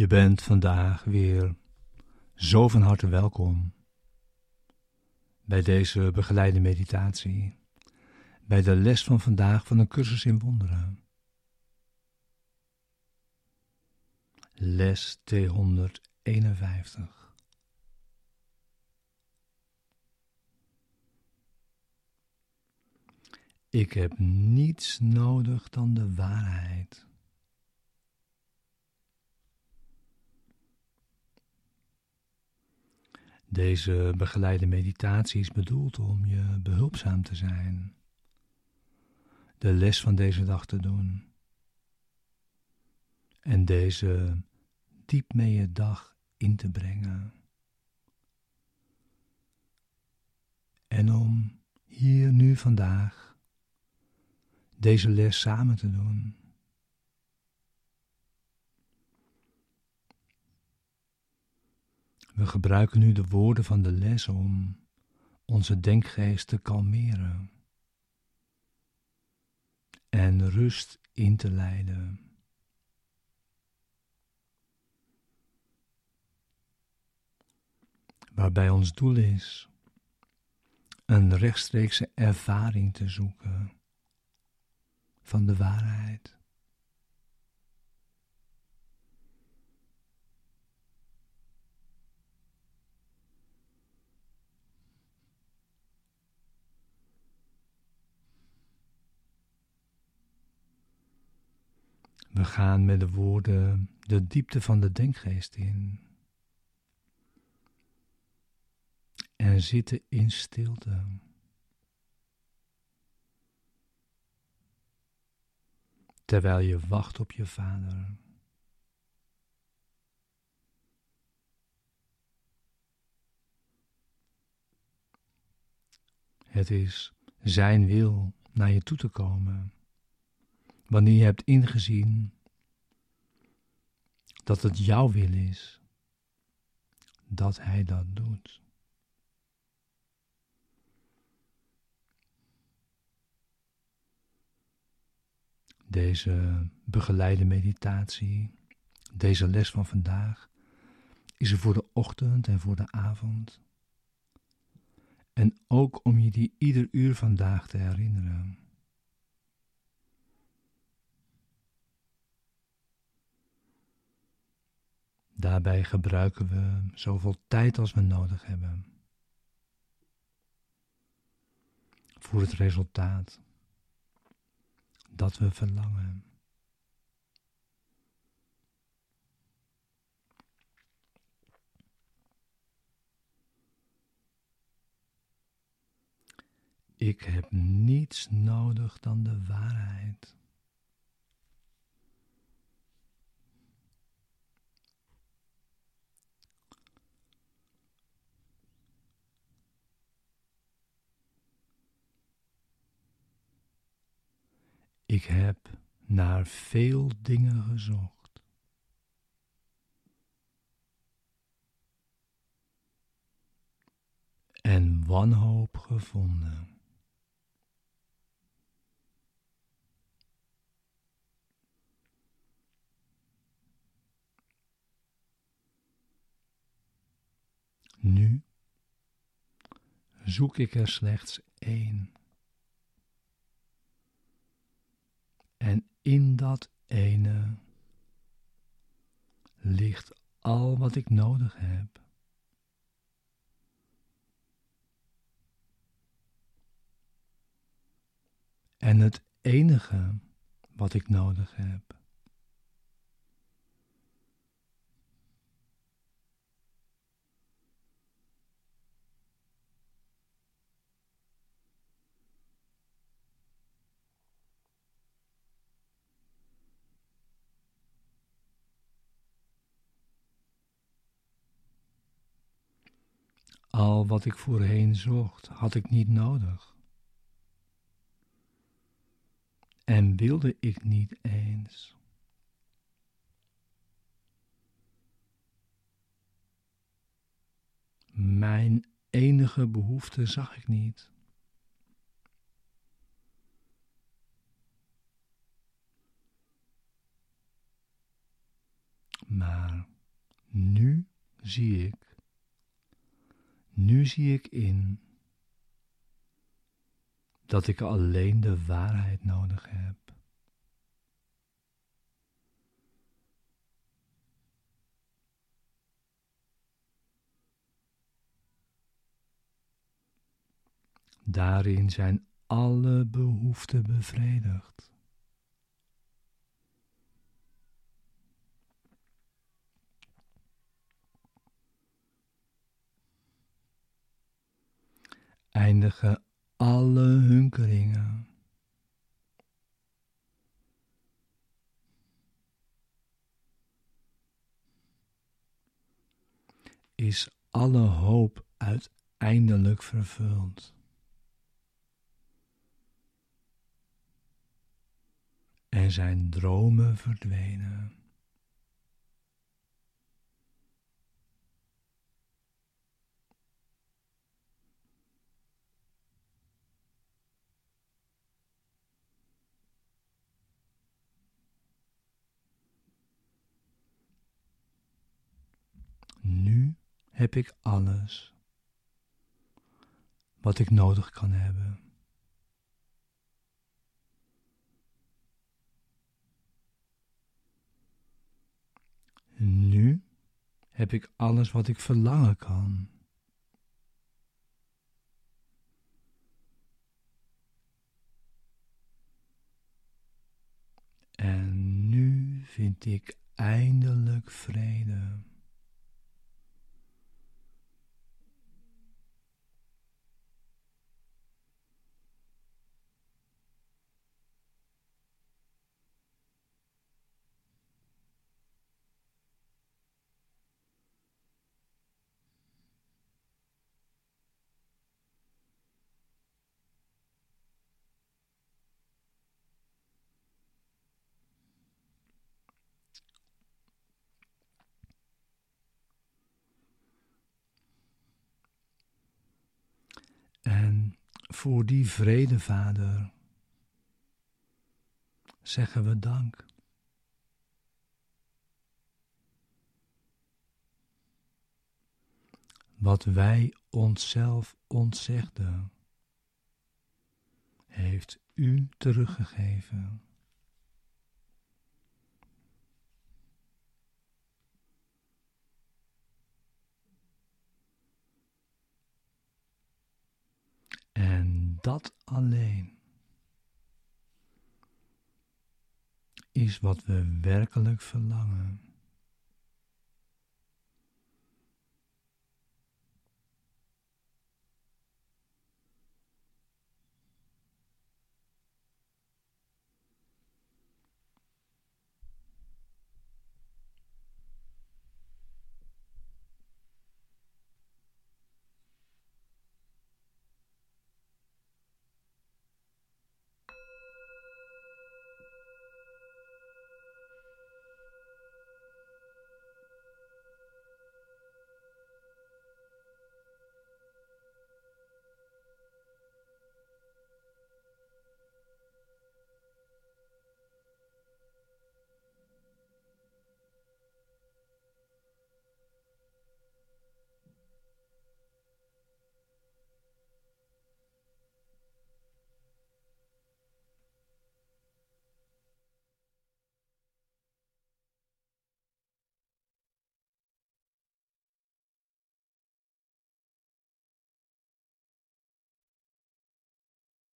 Je bent vandaag weer zo van harte welkom bij deze begeleide meditatie, bij de les van vandaag van een cursus in wonderen. Les 251. Ik heb niets nodig dan de waarheid. Deze begeleide meditatie is bedoeld om je behulpzaam te zijn, de les van deze dag te doen en deze diep mee je dag in te brengen. En om hier nu vandaag deze les samen te doen. We gebruiken nu de woorden van de les om onze denkgeest te kalmeren en rust in te leiden. Waarbij ons doel is een rechtstreekse ervaring te zoeken van de waarheid. We gaan met de woorden de diepte van de denkgeest in. En zitten in stilte. Terwijl je wacht op je vader. Het is zijn wil naar je toe te komen wanneer je hebt ingezien dat het jouw wil is dat Hij dat doet. Deze begeleide meditatie, deze les van vandaag, is er voor de ochtend en voor de avond. En ook om je die ieder uur vandaag te herinneren. Daarbij gebruiken we zoveel tijd als we nodig hebben voor het resultaat dat we verlangen. Ik heb niets nodig dan de waarheid. Ik heb naar veel dingen gezocht. En wanhoop gevonden. Nu zoek ik er slechts één. En in dat ene ligt al wat ik nodig heb. En het enige wat ik nodig heb Al wat ik voorheen zocht, had ik niet nodig. En wilde ik niet eens. Mijn enige behoefte zag ik niet. Maar nu zie ik, nu zie ik in dat ik alleen de waarheid nodig heb. Daarin zijn alle behoeften bevredigd. Eindigen alle hunkeringen. Is alle hoop uiteindelijk vervuld. en zijn dromen verdwenen. Nu heb ik alles wat ik nodig kan hebben. Nu heb ik alles wat ik verlangen kan. En nu vind ik eindelijk vrede. En voor die vrede, Vader, zeggen we dank. Wat wij onszelf ontzegden, heeft U teruggegeven. En dat alleen is wat we werkelijk verlangen.